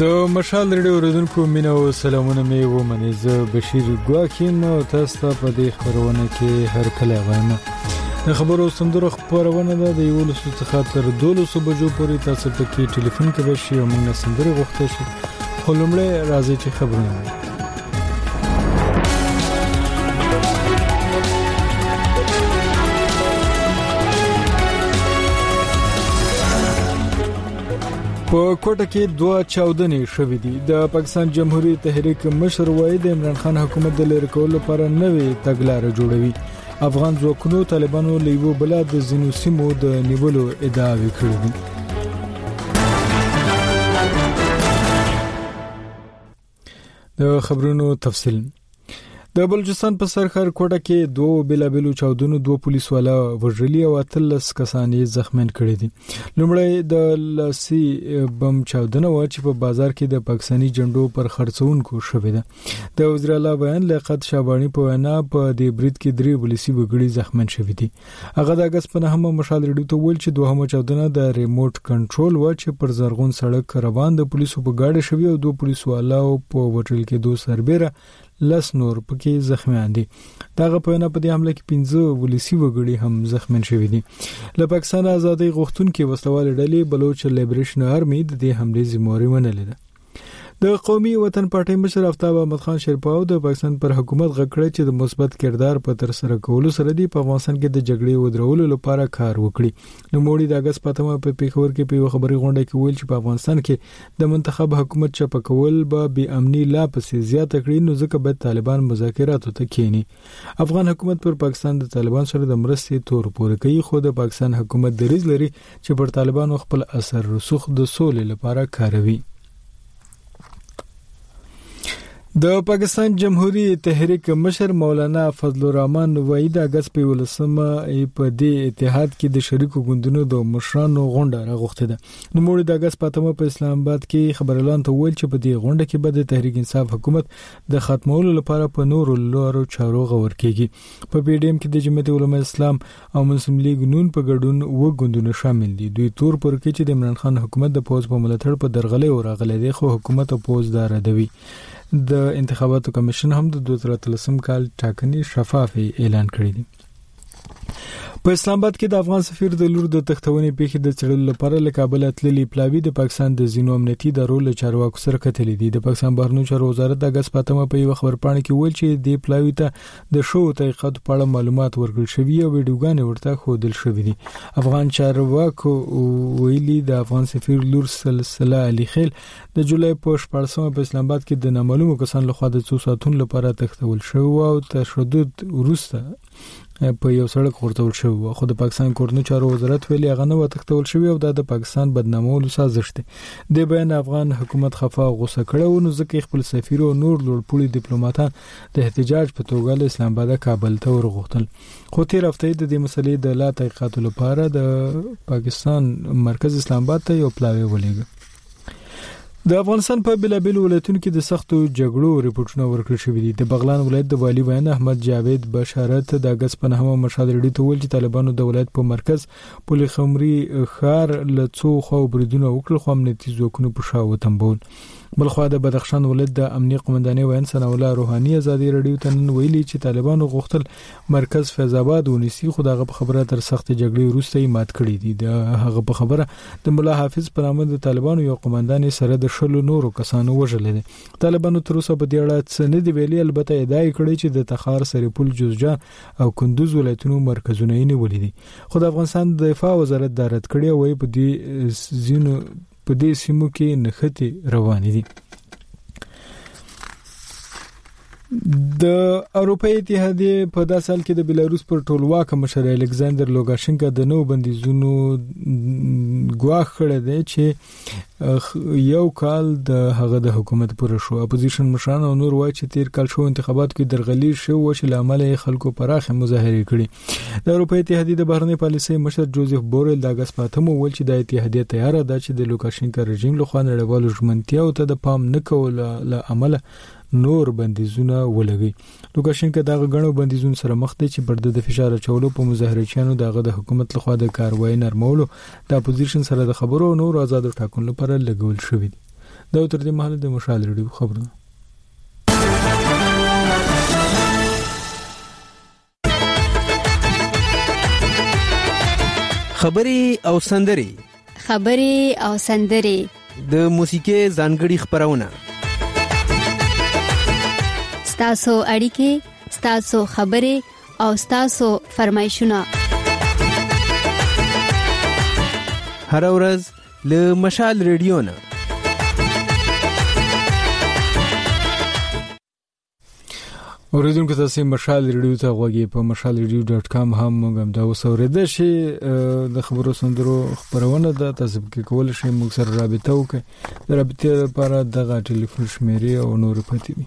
د مشال ریډیو اوریدونکو مینه او سلامونه مې ومني زه بشیر ګواکیم او تاسو ته په دې خبرونه کې هر کله وایم د خبرو سندرو خبرونه ده د یو لسو څخه تر 1200 بجو پورې تاسو ته کې ټلیفون کوي شي او موږ سندري غوښته شي خو لمړی راځي چې خبرونه په کوټه کې دوه چاودنې شوې دي د پاکستان جمهوریت تحریک مشر وایي د عمران خان حکومت د لری کولو لپاره نوې تګلارې جوړوي افغان ځواکونو طالبانو لیوو بلاد د زینو سیمو د نیولو ادعا وکړې دي د خبرونو تفصيل د بلوچستان په سر خر کوټه کې دوه بیلابلو چاودنو دوه پولیس والا وژلي او اتلس کسان یې زخمیان کړي دي لومړی د لاسي بم چاودنه و چې په بازار کې د پاکستاني جنډو پر خرڅونکو شوې ده د وزیر اعلی بیان لیاقت شابانی په وینا په دې برید کې درې پولیسي وګړي زخمیان شوي دي هغه د اگست په نهمه مشال ریډیو ته ویل چې دوهمه چاودنه د ریموټ کنټرول و چې پر زرغون سړک روان د پولیسو په گاډه شوی او دوه پولیسو اعلی په وټل کې دوه سربېره لس نور پکې زخمیان دي دغه په نه په دې حمله کې 15 ولسی وګړي هم زخمیان شوی دي له پاکستان ازادي غوښتونکو وسلوال ډلې بلوچ لیبریشن آرمي د دې حمله ذمہ واري منلې ده د قومي وطن پارټۍ مشر افتاب احمد خان شیرپاو د پاکستان پر حکومت غکړه چې د مثبت کردار په تر سره کولو سره دی په افغانستان کې د جګړې ودرولو لپاره کار وکړي نو موړي د اگست پاتمه په پیښور کې په خبري غونډه کې ویل چې په افغانستان کې د منتخب حکومت چپ کول به بی امنی لا پسې زیات کړي نو ځکه به طالبان مذاکراتو ته کینی افغان حکومت پر پاکستان د طالبان سره د مرستې تور پور کوي خو د پاکستان حکومت دریز لري چې پر طالبانو خپل اثر رسوخ د سولې لپاره کاروي د پاکستان جمهوریت تحریک مشر مولانا فضل الرحمن وایي د اگست په ولسمه په دې اتحاد کې د شریکو ګوندونو د مشرانو غونډه راغوښته ده نو موري د اگست په تمه په اسلام آباد کې خبرلان ته ویل چې په دې غونډه کې به د تحریک انصاف حکومت د ختمولو لپاره په نورو لارو چارو غور کیږي په پی ډی ایم کې د جمعیت علماء اسلام او مسلم لیګ نون په ګډون اوه ګوندونه شامل دي. دوی تور پر کوي چې د عمران خان حکومت د پوځ په ملاتړ په درغلیو راغلی دی، خو حکومت او پوځ دا ردوي. د انتخاباتو کمېشن هم د دوه زره اتلسم کال ټاکنې شفافې اعلان کړې دي. په اسلام آباد کې د افغان سفیر د لور د تختونې پیښې د څېړلو لپاره له کابل تللي پلاوي د پاکستان د ځینو امنیتي ادارو له چارواکو سره کتلې دي د پاکستان بهرنیو چارو وزارت د اګست په اتمه په یو خبرپاڼه کې ویل چې د پلاوي ته د شوو تحقیقاتو په اړه معلومات ورکړل شوي او ویډیوګانې ورته ښودل شوې دي افغان چارواکو ویلي د افغان سفیر لور سلسله علي خیل د جولای په 14مه په اسلام آباد کې د نامعلومو کسانو لخوا د څو ساعتونو لپاره تښتول شوی او تشدد وروسته په یو سړک غورځول شوی و خو د پاکستان کورنیو چارو وزارت ویلي هغه نه وتښتول شوی او دا د پاکستان بدنامولو سازش دی د بیان افغان حکومت خفه او غوسه کړی و نو ځکه خپل سفیر او نور لوړپوړي ډیپلوماټان د احتجاج په توګه له اسلام آباد کابل ته ورغوښتل خو تیر هفته د دې مسلې د لا تحقیقاتو لپاره د پاکستان مرکز اسلام آباد ته یو پلاوی ولېږ د افغانستان په بلابل ولایتونو کې د سختو جګړو رپورټونه ورکړل شوې دي د بغلان ولایت د والی ویان احمد جاوید بشارت د اگست په نهمه مرشد رډي ته ویل چې طالبانو د ولایت په مرکز پولې خمري خار له څو خو بریدونه وکړل خو امنیتي ځواکونو په شاو تنبول بلخوا د بدخشان ولایت د امنیه قومندانۍ ویاند ثنا الله روحاني ازادي راډیو ته نن ویلي چې طالبانو غوښتل مرکز فیض آباد ونیسي خو دغه په خبره تر سخت جګړې وروسته یې مات کړی دی د هغه په خبره د ملا حافظ پر نامه د طالبانو یو قومندان سره د شلو نورو کسانو وژل دي طالبانو تر اوسه په دې اړه څه نه دی ویلي البته ادعا کړې چې د تخار سرپل جوزجان او کندوز ولایتونو مرکزونه یې نیولې دي خو د افغانستان د دفاع وزارت دا رد کړی او په دې ځینو په دې سیمو کې نښتې روانې دي د اروپای اتحادیه په داس سال کې د بلاروس پر ټولواک مشر الکساندر لوګاشنکا د نو بندیزونو ګواښ کړی دی چې یو کال د هغه د حکومت پر شو اپوزیشن مشران او نور وایي چې تیر کال شو انتخابات کې درغلي شو چې لامل یې خلکو پراخه مظاهره کړې د اروپای اتحادیې د بهرنۍ پالیسۍ مشر جوزیف بورل د اگست په اتمه وویل چې د اتحادیه تیار ده چې د لوکاشینکا رژیم له خوا نړیوالو ژمنتیاو ته د پام نه کولو له امله نور بندیزونه ولګي لوکاشینکا دغه غنو بندیزون سره مخ دی چې پر د فشار چولو په مظاهرچیانو دغه د حکومت لخوا د کاروای نرمولو د اپوزیشن سره د خبرو او نور آزادو ټاکنو لپاره لګول شوې دي دا تر دې مهاله د مشال ریډیو خبرونه خبري او سندري خبري او سندري د موسیقي ځانګړي خبرونه ستاسو اړیکې ستاسو خبرې او ستاسو فرمایشونه هر ورځ له مشال ریډیو نه اوریدونکو تاسو مشال ریډیو ته غوږی په mashalradio.com هم موږ هم دا وسوریده شي د خبرو سندرو خبرونه ده تاسو کې کول شئ موږ سره رابطه وکړئ د رابطې لپاره دغه ټلیفون شمیرې او نور پتی دي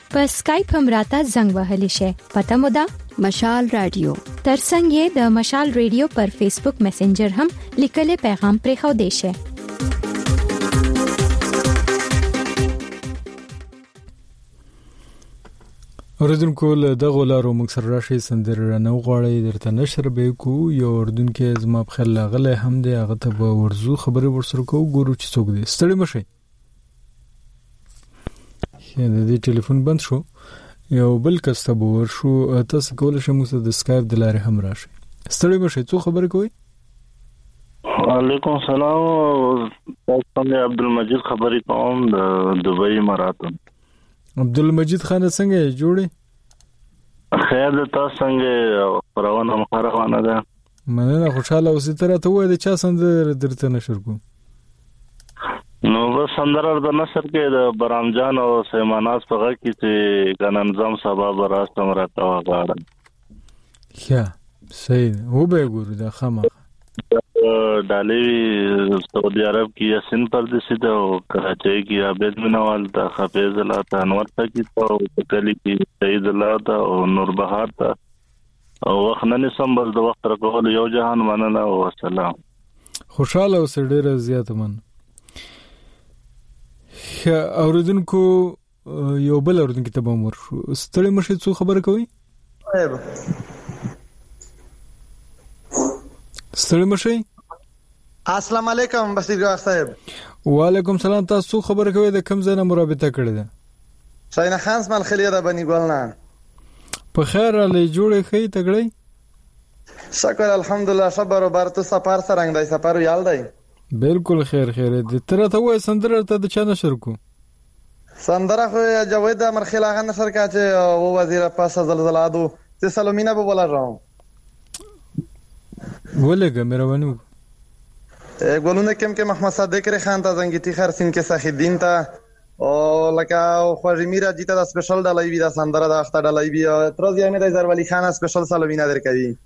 په اسکایپ هم راته زنګ وهلی شي پته مو ده مشال رادیو ترڅنګ یې د مشال رادیو پر فیسبوک میسنجر هم لیکلې پیغام پرې خو دی شي اوریدونکو له دغه لارو موږ سره راشي سندر نه غواړي درته نشر به کو یو اردونکو زما په خل غلې هم دی هغه ته به ورزو خبرې ورسره کو ګورو چې څوک دی ستړي مشه شه د دې ټلیفون بند شو یو بل کس ته باور شو تاسو کولای شئ موږ ته د اسکایپ د لارې هم راشئ ستړي مشه څو خبرې کوي وعلیکم سلام تاسو څنګه عبد المجید خبرې کوم د دوبۍ اماراتو عبد المجید خان څنګه جوړي خیر د تاسو څنګه خبرونه مخ روانه ده مننه خوشاله اوسې تر ته وای د چا سندره درته نشر کوم نو بس سندره د نشر کې د برام جان او سیماناز په غږ کې چې غنن زم سبا براستم راکوا غواړم ښه صحیح وبه ګورو دا خامخ ډالۍ سعودي عرب کې یا سند پردیسي ته او کراچۍ کې عابد مینوال ته حافظ الله ته انور ساکي ته او په کلي کې سید الله ته او نور بهار ته او وخت نه نسم بس د وخت رکول یو جهان مننه او سلام خوشاله اوسې ډیره زیاته من اوریدونکو یو بل اورن کې تبم ورشو ستړي مشه څو خبر کوي ستړي مشه السلام علیکم بصیرګار صاحب وعلیکم سلام تاسو خبر کوي د کوم ځای نه مرابطه کړې ده سینا خان سمال خلی را بنی ګولنا په خیر علي جوړې خې تګړې شکر الحمدلله صبر او برته سفر سره دی سفر یال دی بالکل خیر خیر دې تر ته وای سندره ته د چا نشر کو سندره خو یې جوید د امرخیل هغه نشر کا چې و وزیره پس زلزله دو چې سلومینه به بولا راو ولګه مې روانو ګلونه کم کې محمد صادق ری خان ته زنګیتی خر سین کې صاحب دین ته او لکه خوږی میرا جیته د سپیشل ډلای وی د سندره د اخته ډلای وی تر ځای مې د زرولی خان سپیشل سلومینه درکوي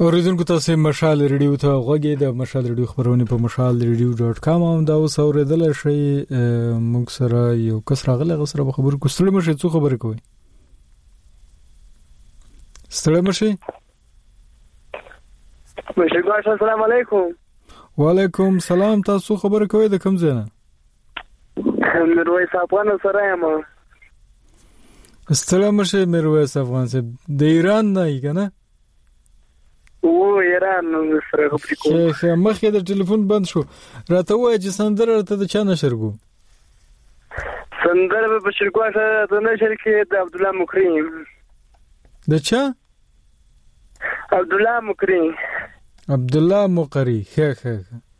اوریدونکو تاسو مشال ریډیو ته غوږی د مشال ریډیو خبرونه په مشال ریډیو ډاټ کام او دا اوس اوریدل شي موږ سره یو کس راغلی غسر په خبرو کو ستړي مشه څو خبرې کوي ستړي مشه مشکل السلام علیکم وعلیکم سلام تاسو خبرې کوي د کوم ځای نه میرویس افغان سره یم ستړی مشه میرویس افغان صاحب د ایران نه یې کنه او ایران سره خبرې کوم شیخ مخکې د ټلیفون بند شو راته وای چې سندره راته د چا نشر کو سندره به بشیر کو سره د نشر کې د عبد الله مکری د چا عبد الله مکری عبد الله مکری خیر خیر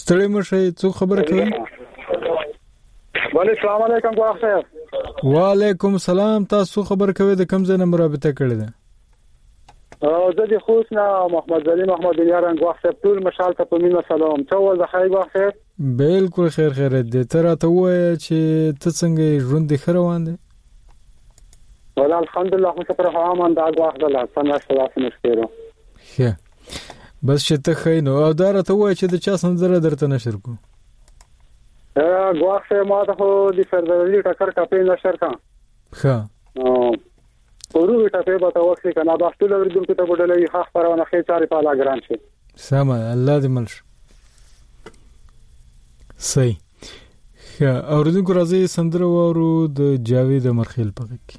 ستړي مشه څو خبره کوي وعلی السلام علیکم ګواخ صاحب وعلیکم سلام تاسو خبر کوي د کم ځای نه مرابطه کړی ده او زه د خوست نه محمد زلیم محمد یاران ګواخ صاحب ټول مشال ته په مینه سلام څو ول د خیر ګواخ صاحب بلکل خیر خیرت دی ته راته ووایه چې ته څنګه یې ژوند دې ښه روان دی ولا الحمدلله خو شکر هوا مان دا غواخ ده لا سم راشه داسې نشته ده ښه بس چې ته ښه نو او دا راته وایه چې د چا سندره درته نشر کو غواخ شه ما ته خو د سردرلي ټکر کپې نشر کا ښه ورور ټپې به ته وکړې که نه بس ټول اورېدونکو ته به ډله وي ښه خپرونه ښې چارې په الله ګران شي سمه ده الله دې مل شي صحیح ښه اورېدونکو راځئ سندره واورو د جاوید امرخیل په غږ کې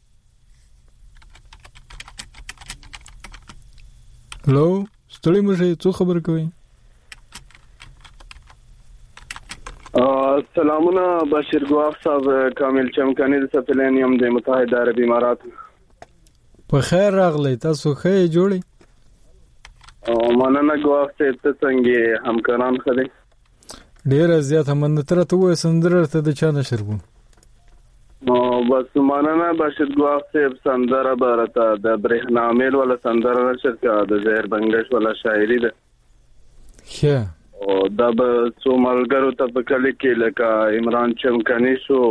هلو ستړي مشه څو خبر کوي سلامونه بشیر ګواف صاحب کامل چمکانی د سپلین یم د متحده عرب امارات په خیر راغلی تاسو ښه جوړی مننه ګواف صاحب ته څنګه همکاران خدای ډیره زیاته مننه تر ته وې سندره ته د چا نشر وو نو بس مننه بشیر ګواخ صاحب سندره به راته د برېښنا میل ولا سندره نشر کا د زهر بنگش ولا شاعری ده ښه او دا به څو ملګرو ته په کلی کې لکه عمران چمکني شو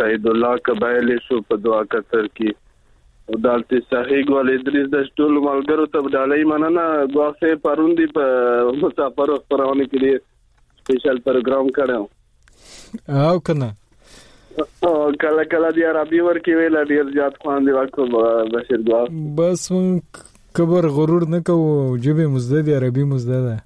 سید الله قبایلی شو په دعا کتر کې او دالته صحیح ګل ادریس د ټول ملګرو ته ډالۍ مننه غوښه پرون دی په مسافر خبرونه کې دی سپیشل پروګرام کړو او کنه کله کله دی عربي ورکی ویل ډیر زیات خوان دی وکړو بشیر ګل بس مونږ کبر غرور نه کوو او جبه مزده دی عربي مزده ده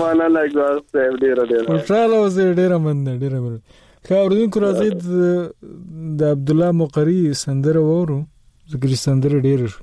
معنا لا ګواس صاحب ډیر ډیر خوشاله اوسې ډیر مننه ډیر مننه خاورین کو راځي د عبد الله مقری سندره وورو ذکر سندره ډیر شو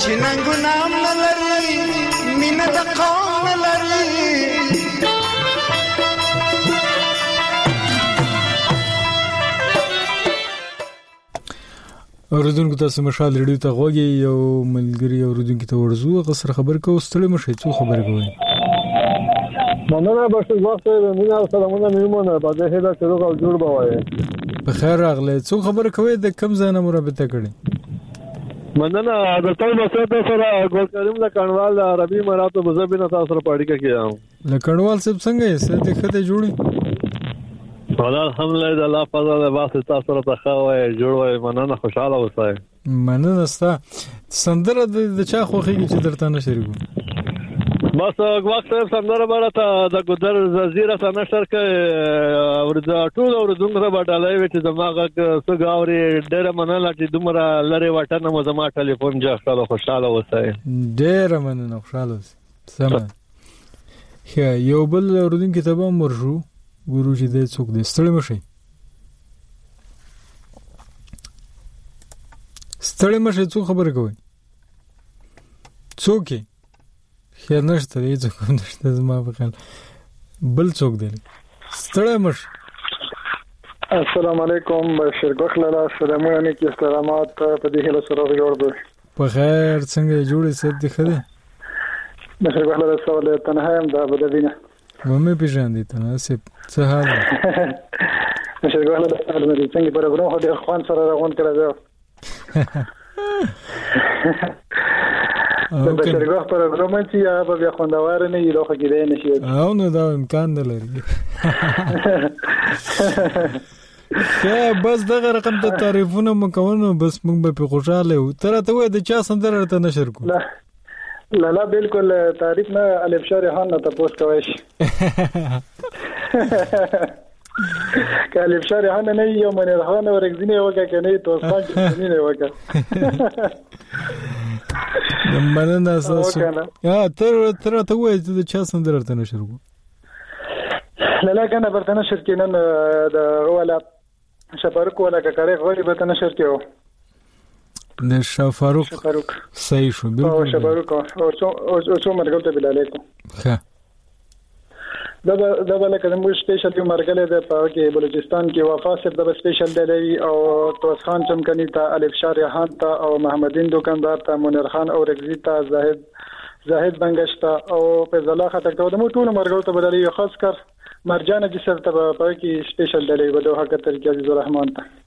چې ننګونه هم نه لري مینه د قوم نه لري اوردونکو تاسو مشال ریډیو ته غوږی یو ملګری اوردونکو ته ورزو غسر خبر کو ستړي مشه څو خبر کوي مننه بس وخت یې مینه او سلامونه میمونه په دې هدا چې روغ او جوړ بوي په خیر راغله څو خبر کوي د کم ځای نه مرابطه کړي مننه د تل بسر د سره ګل کریم له کڼوال د عربي اماراتو په ځبې نه تاسو سره په اړیکه کې یم له کڼوال صاحب څنګه یې سر دې ښه دی جوړې ولا الحمدلله د الله فضل له باس تاسو سره ته ښه وای جوړ وای مننه خوشاله اوسئ مننه ستا سندره د چا خوخه کې چې درته نه شریکو بس ګواک صاحب سندره بره ته د ګدر زیره ته نشر کړي او د ټول او دومره بډالای وي چې زما غږ څه غاوري ډېر مننه چې دومره لري وټنه مو زما ټلیفون جوړ کړو خوشاله اوسئ ډېر مننه خوشاله اوسئ سم ښه یو بل رودین کتاب هم ورشو ګورو چې د څوک دې ستړي مشي ستړي مشي څو خبرې کوي څوک یې خیر نشته دی څوک هم نشته زما په خیال بل څوک دی ستړی مش السلام علیکم بشیر ګخلاله سلامونه نیک احترامات په دې هله سره جوړ به په خیر څنګه جوړې سید دی خدای بشیر ګخلاله سوال تنها هم دا بده بینه ومه پیژاندې تنها سید څه حال بشیر ګخلاله سلام دې څنګه پروګرام هډه خوان سره راغون کړه د بشرګوه پروګرام چې هغه به بیا خوندور نه وي لوخه کې دی نشي او نو دا امکان نه لري که بس دغه رقم ته تعریفونه مکوونه بس موږ به په خوشاله یو تر ته وای د چا سندره ته نشر کو لا لا بالکل تعریف نه الف شارحان نه تاسو کوی شئ کالیب شاری هنه نه یو منیر هنه ورګزینه وکا کنه تو سان جنینه وکا مننه تاسو یا تر تر ته وای چې چا سندره ته نشر کو لالا کنه برته نشر کینن د ولا شپرک ولا کړه غوړي به ته نشر کیو د شاه فاروق فاروق صحیح شو بالکل او شاه فاروق او څو او څو مرګل ته بلاله کو ښه دا دا بل کله موږ سپیشل یو مرګله د پاره کې بلوچستان کې وفا صاحب دا سپیشل دی لري او توس خان چمکنی ته الف شاه ریحان ته او محمدین دکاندار ته منیر خان او رکزی ته زاهد زاهد بنگش ته او په زلا خټک ته د مو ټول مرګل ته بدلې یو خاص کر مرجان جسر ته پاره کې سپیشل دی لري په دوه کتر کې عزیز الرحمن ته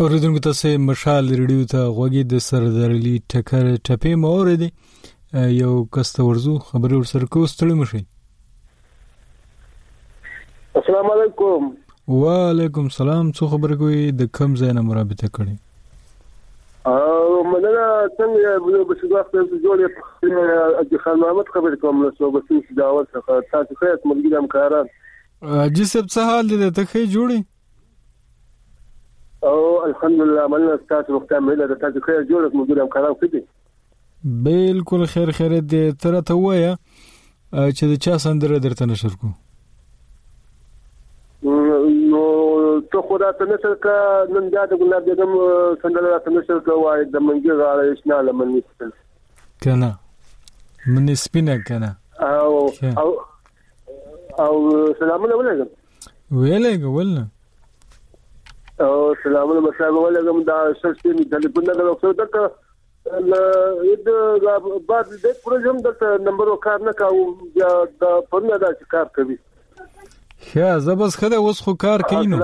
اوریدونکو تاسو مشال ریډیو ته غوږی د سردرلی ټکر ټپې مور دی یو کس ته ورزو خبرې ورسره کو ستړي مشي السلام علیکم وعلیکم سلام څو خبرې کوي د کم ځای نه مرابطه کړي او مننه څنګه به شو وخت ته جوړې د خان محمد خبرې کوم له سو بسې دا ورڅخه تاسو خیر ملګري همکاران جسب څه حال دي ته خې جوړي او الحمدلله مننه ستاسو روغتیا مې ده تاسو خیر جوړ اوس ملګري همکاران ښه دي بالکل خیر خیر دې تر ته وایا چې د چا سندره درته نشر کو نو ته خو راته نشر کا نن دا د ګلاب بیگم سندره راته نشر کا وای د منګي غاړه شنه لمن نشته کنه من سپینه کنه او او او سلامونه ولګم ویلګ ولنه او سلامونه مساګ ولګم دا سر سي می ټلیفون نه غوښته دته له دا بعد د پروژم د نمبر او کار نه کاوه بیا د پرنه دا کار کوي ښه زه بس خله اوس خو کار کینو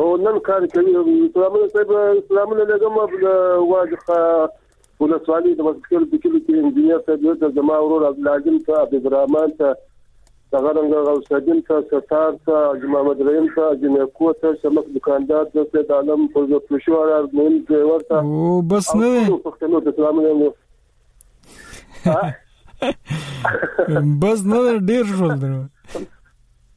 او نن کار کوي سلامونه صاحب سلامونه لګم واځه ولسوالي د وسکل په کلی کې انجنیر صاحب ته زما ورور عبدالعظیم ته عبدالرحمن ته دغه رنګ غوث الدین ته ستار ته محمد رحیم ته جنکو ته شمک دکاندار ته سید عالم پر زپلشو ارار مهم ډرایور ته او بس نه وي پښتنو ته سلام علیکم بس نه ډیر شول درو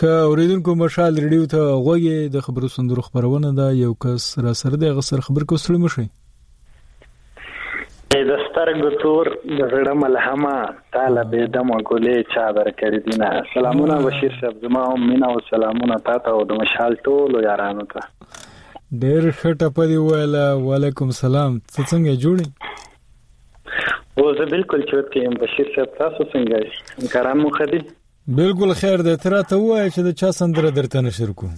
خه اوریدونکو مشال ریډیو ته غوږی د خبرو سندرو خبرونه ده یو کس را سره د غسر خبر کو سره مشي د سترګو تور د زړه ملهمه تعالی به د مګولې چا درکړې دینه سلامونه بشیر صاحب زما هم مینا او سلامونه تاسو او د مشال ټولو یارانو ته ډیر ښه ټپه دی ویله وعلیکم سلام څه څنګه جوړ یې او زه بالکل چوت کې یم بشیر صاحب تاسو څنګه یې کاران مو ښه دي بالکل خیر دی ته راته ووایه چې د چا سندره درته نشر کړو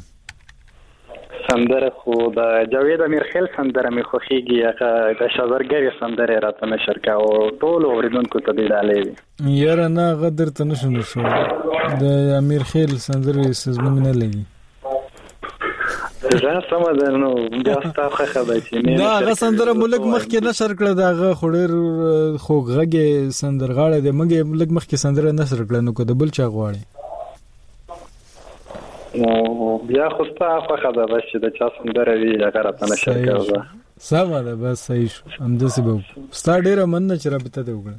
سندره خو د جاوید امیرخیل سندره مې خوښیږي هغه د شازرګرې سندره راته نشر کا او ټول اوریدونکو ته دې ډالې وي یاره نه هغه درته نشم رسولی د امیر خیل سندرې سزمونږ نه لګي زه سم ده نو بیا ستاسو خبره چې نه دا هغه سندره ملک مخ کې نشر کړه دا هغه خړر خوګغه سندرغاړه د مګ ملک مخ کې سندره نشر کړه نو کده بل چا غواړي نو بیا خو ستاسو خبره ده چې دا چا سندره وی هغه راته نشر کړه سم ده بس صحیح شو همداسې به ستا ډیره مننه چې رابطه دې وکړه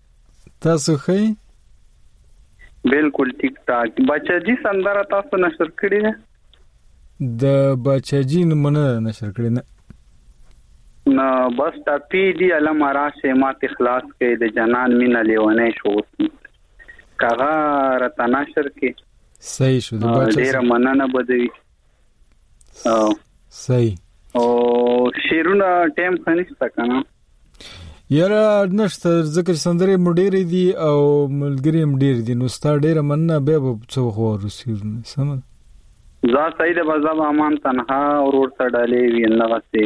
تاسو خی بالکل ټیک ټاک بچاجی سندره تاسو نشر کړی ده د بچاجی نمونه نشر کړی نه نه بس ټپی دی علم راشه مات اخلاص کې د جنان مینا لیونه شو کغه رتناشر کې صحیح شو د بچا ډیره مننه بدوي او صحیح او شیرونه ټیم خنسته کنه یاره نشته ځکه چې سندرې مو ډېرې دي او ملګری هم ډېر دي نو ستا ډېره مننه بیا به څه وخت ورسي سم زه سید بازاب امان تنها ورور ته ډالې وینغه سي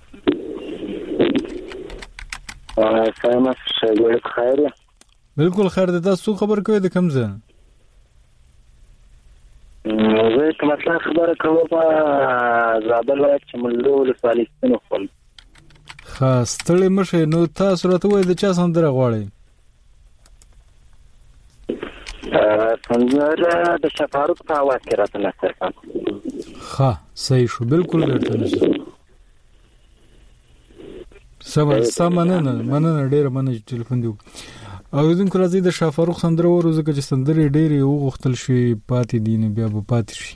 سلام شګړ خیر بالکل خیر ده تاسو خبر کوی د کوم ځای زه کوم څه خبره کوم په زابل ولایت کې ملو ولسوالۍ کې نو خپل خاص تړې مشه نو تاسو راته وای د چا سندره غواړئ سندره د شفاروق په اواز کې راته نشته ښه صحیح شو بالکل درته نشته سمه سمه مننه مننه ډیره مننه چې ټلیفون دی او زم کو راځي د شافاروق سندره ورو ځکه چې سندره ډیره وغوښتل شي پاتې دي نو بیا به پاتې شي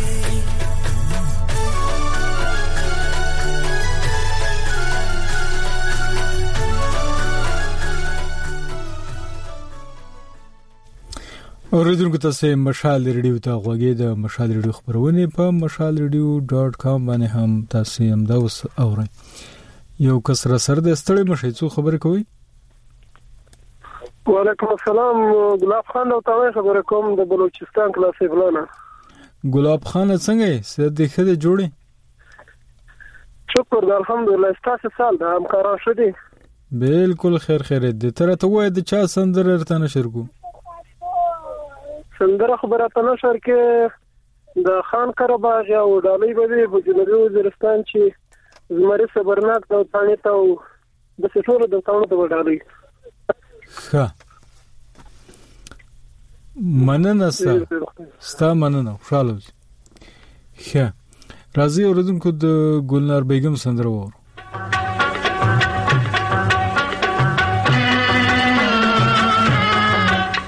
اوریدونکو تاسو مشال ریډیو ته غوږی د مشال ریډیو خبرونه په mashalradio.com باندې هم تاسو هم دا اوس اورئ یو کس را سره د ستړي مشه څو خبرې کوي وعلیکم السلام ګلاب خان او تاوی خبره کوم د بلوچستان کلاس ابلانه ګلاب خان څنګه یې سر دې ښه دی جوړې شکر د الحمدلله ستاسو سال د همکاران ښه دي بالکل خیر خیر دې تر ته وای د چا سندره رته نشر کو سندره خو برته نشر کې د خان کرباغ او ډالۍ به به جنوبي وزیرستان چې زمری صبرناک د تانه ته د سټولو د تاونو د وډالي ښه مننه ستا ستا مننه خوشاله اوسې ښه راځي اوردونکو د ګلنار بیگم سندره وره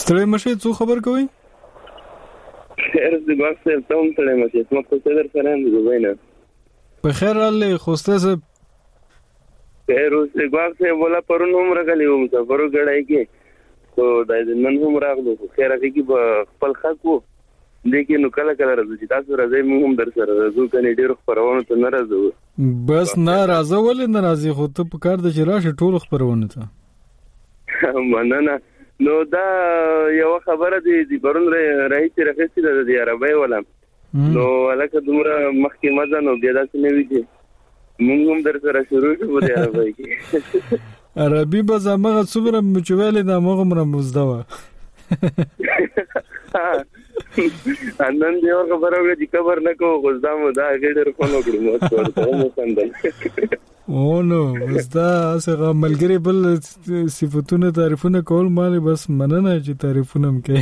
ستړي مشه څو خبر کوي خیر دې بس ته تم ستړي مشه ما خو څه در سره نه دوی نه په خیر راغلی خوسته صاحب خیر اوس دې ګواښ صاحب ولا پرون هم راغلی وم سفرو ګړای کې خو دا نن هم راغلو خو خیر هغه کې خپل خاکو دې کې نو کله کله راځو چې تاسو راځي موږ هم در سره راځو کني ډېر خبرونه ته نه راځو بس نه راځو ولې نه راځي خو ته په کار د چې راشي ټول خبرونه ته مننه نو دا یو خبره دی د پرون راهي چې راخستې ده د عربی ولا نو لکه دومره مخکې مزه نو بیا داسې نه وی چې مونږ هم در سره شروع شو په عربی کې عربي به زمغه څومره مچویلې دا مغه مره مزده و اندن دی او خبره وکړه چې خبر نه کوو خو دا مو دا ګډر فون وکړو مو ورته مو سندل او نو وستا څنګه ملګری بل صفاتونه تعریفونه کول مال بس مننه چې تعریفونه مکه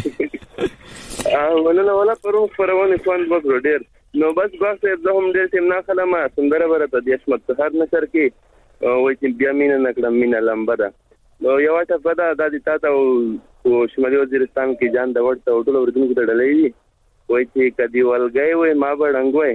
اه ولا ولا پرو فرونه فون وکړو ډیر نو بس ګواښ صاحب زه هم ډېر ټیم نه اخلم سندره به راته د عصمت سهار نشر کې وایي چې بیا مینه نه کړم مینه لمبه ده نو یوه ټپه ده دا د تا ته او شمالي وزیرستان کې جان د وړ ته ټول اورېدونکو ته ډلې وي وایي چې که دیوالګی وای ما به ړنګ وای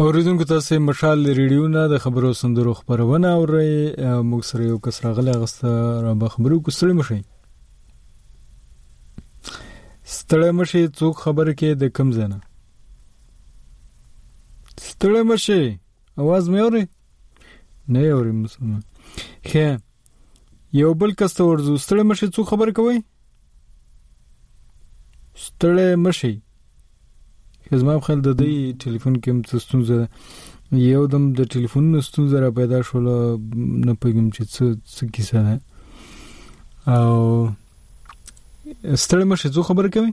اوریدونکو تاسو مشال ریډیو نه د خبرو سندرو خبرونه او ری موږ سره یو کس راغلی غسته را به خبرو کو سره مشي ستړی مشي څوک خبر کې د کم زنه ستړی مشي आवाज مې اوري نه اوري مسلمان خیر یو بل کس ته ورځو ستړی مشي څو خبر کوي ستړی مشي زما خل د دې ټلیفون کې مت ستونزه یو دم د ټلیفون ستونزه را پیدا شول نه پېږم چې څه څه کیسه ده او ستړی مشي څو خبر کوي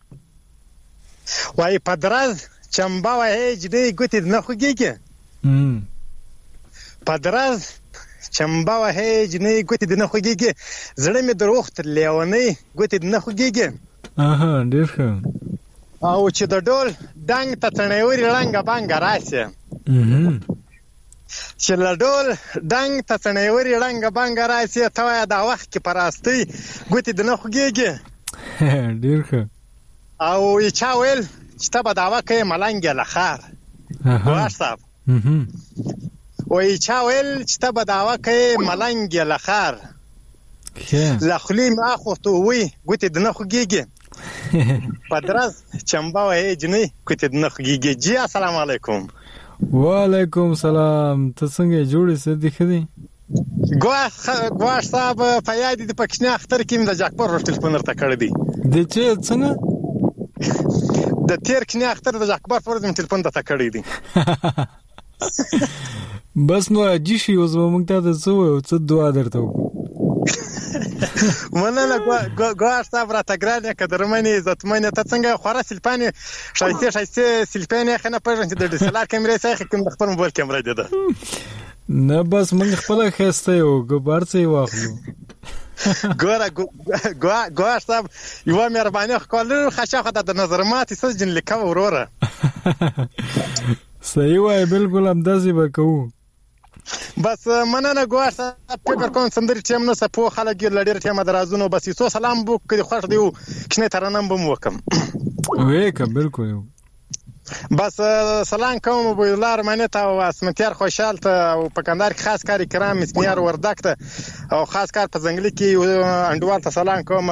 وای په درز چمبه وای جدي ګوتې نه خوګيږي په درز چمبه وه جنې ګوتې د نه خوګيږي زړه مې دروخت لیونی ګوتې د نه خوګيږي اها ډېر ښه او چې د ډول دنګ ته تڼېوري رنګ بنګ راسي چې له ډول ډنګ تڅڼيوري ړنګه بنګه راسي ته وایا دا وخت کې په راستۍ ګوتې دې نه خوږېږي ډېر ښه او چا ویل چې ته به دعوه کوې ملنګ یې له ښار ګواښ صاحب وایي چا ویل چې ته به دعوه کوې ملنګ یې له ښار له خولې مې اخوست ووی ګوتې د نه خوږېږي په درز چمبه وایې جنۍ ګوتې د نه خوږېږي جی السلام علیکم وعلیکم سلام ته څنګه جوړې سر دي ښه دي ګواښ ګواښ صاحب په یاد دي په کښنی اختر کې د جاکپور روټ ټلیفون درته کړی دی د چې څنګه د تیر کښنی اختر د جاکپور پر ټلیفون درته کړی دی بس نو اجي شي اوس موږ ته د څو او څه دعا درته وکړو مننه ګوار صاحب راته ګران یې قدرمنې عزتمنې ته څنګه خورا سلپانې ښایستې ښایستې سلپانې ښه نه پېژنم چې د ډیسلار کیمرې څخه کوم د خپل موبایل کیمره دي ده نه بس موږ خپل خسته یو ګبر څه واخلو ګوره ګوښ صاحب یو مهرباني خو کول خشه خو د نظر ماتي سجن لیکه وروره صحیح وای بالکل هم داسې به کوو بس مننه ګوار صاحب فکر کوم سندري ټیم نه سپو خلک یې لړیر ټیم درازونو بس یې سلام بو کړي خوښ دیو کښنه ترنم بم وکم وې که بالکل بس سلام کوم ابو الله رمانه ته او اسمتیار خوشحال ته او په کندهار کې خاص کاری کرام اسمیار وردک ته او خاص کار په ځنګل کې انډوال ته سلام کوم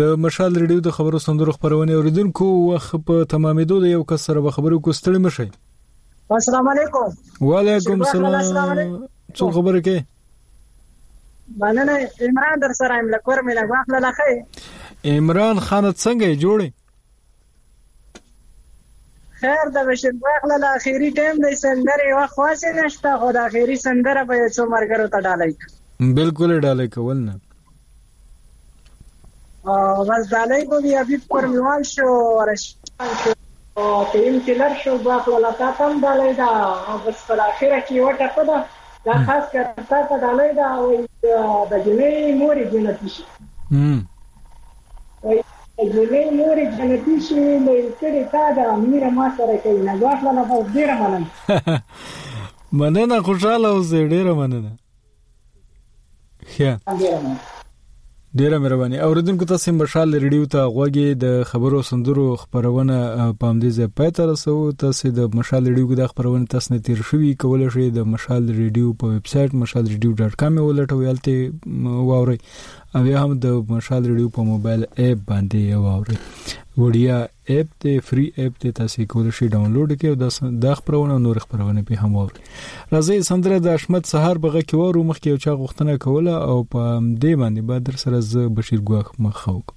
د مشال ریډیو د خبرو سندرو خبرونه اوریدونکو وخت په تمامېدو د یو کس سره خبرو کو ستړي مشي السلام علیکم وعلیکم السلام څو خبره کې مننه عمران در سره یم لکور مې لګواخ لخه عمران خان څنګه جوړي خیر د بشیر باغ له اخیری ټیم دی سندره یو خاصه نشته خو د اخیری سندره به یو څو مرګرو ته ډالای بالکل ډالای کول نه او بس ډالای به بیا بیب کرمیوال شو ورش او تیم کلر شو باغ له تا تم ډالای دا او بس په اخیره کې وټه په دا دا خاص کر تا ته ډالای دا او د جنې مورې جنتی شي وایی جینۍ نورې جنتی شی میل کړی تا ده مینه ما سره کوي نه واخله نه بس ډیره مننه مننه خوشاله اوسې ډیره مننه ښه ډیره مهرباني اوریدونکو تاسو هم بشال ریډیو ته غوږی د خبرو سندرو خبرونه پام دې زه پاتې رسو تاسو د مشال ریډیو کې د خبرونه تاسو نه تیر شوی کول شي د مشال ریډیو په ویب سټ mashalradio.com ولټوي الته واوري او یا هم د مشال ریډیو په موبایل اپ باندې یې واوري وړیا اپ ته فری اپ ته تاسو کول شي ډاونلوډ کړئ او د خبرونه نور خبرونه په هم واوري راځي سندره د احمد سهار بغه کې وورو مخکې یو چا غوښتنه کوله او په دې باندې به در سره ز بشیر ګواخ مخاوک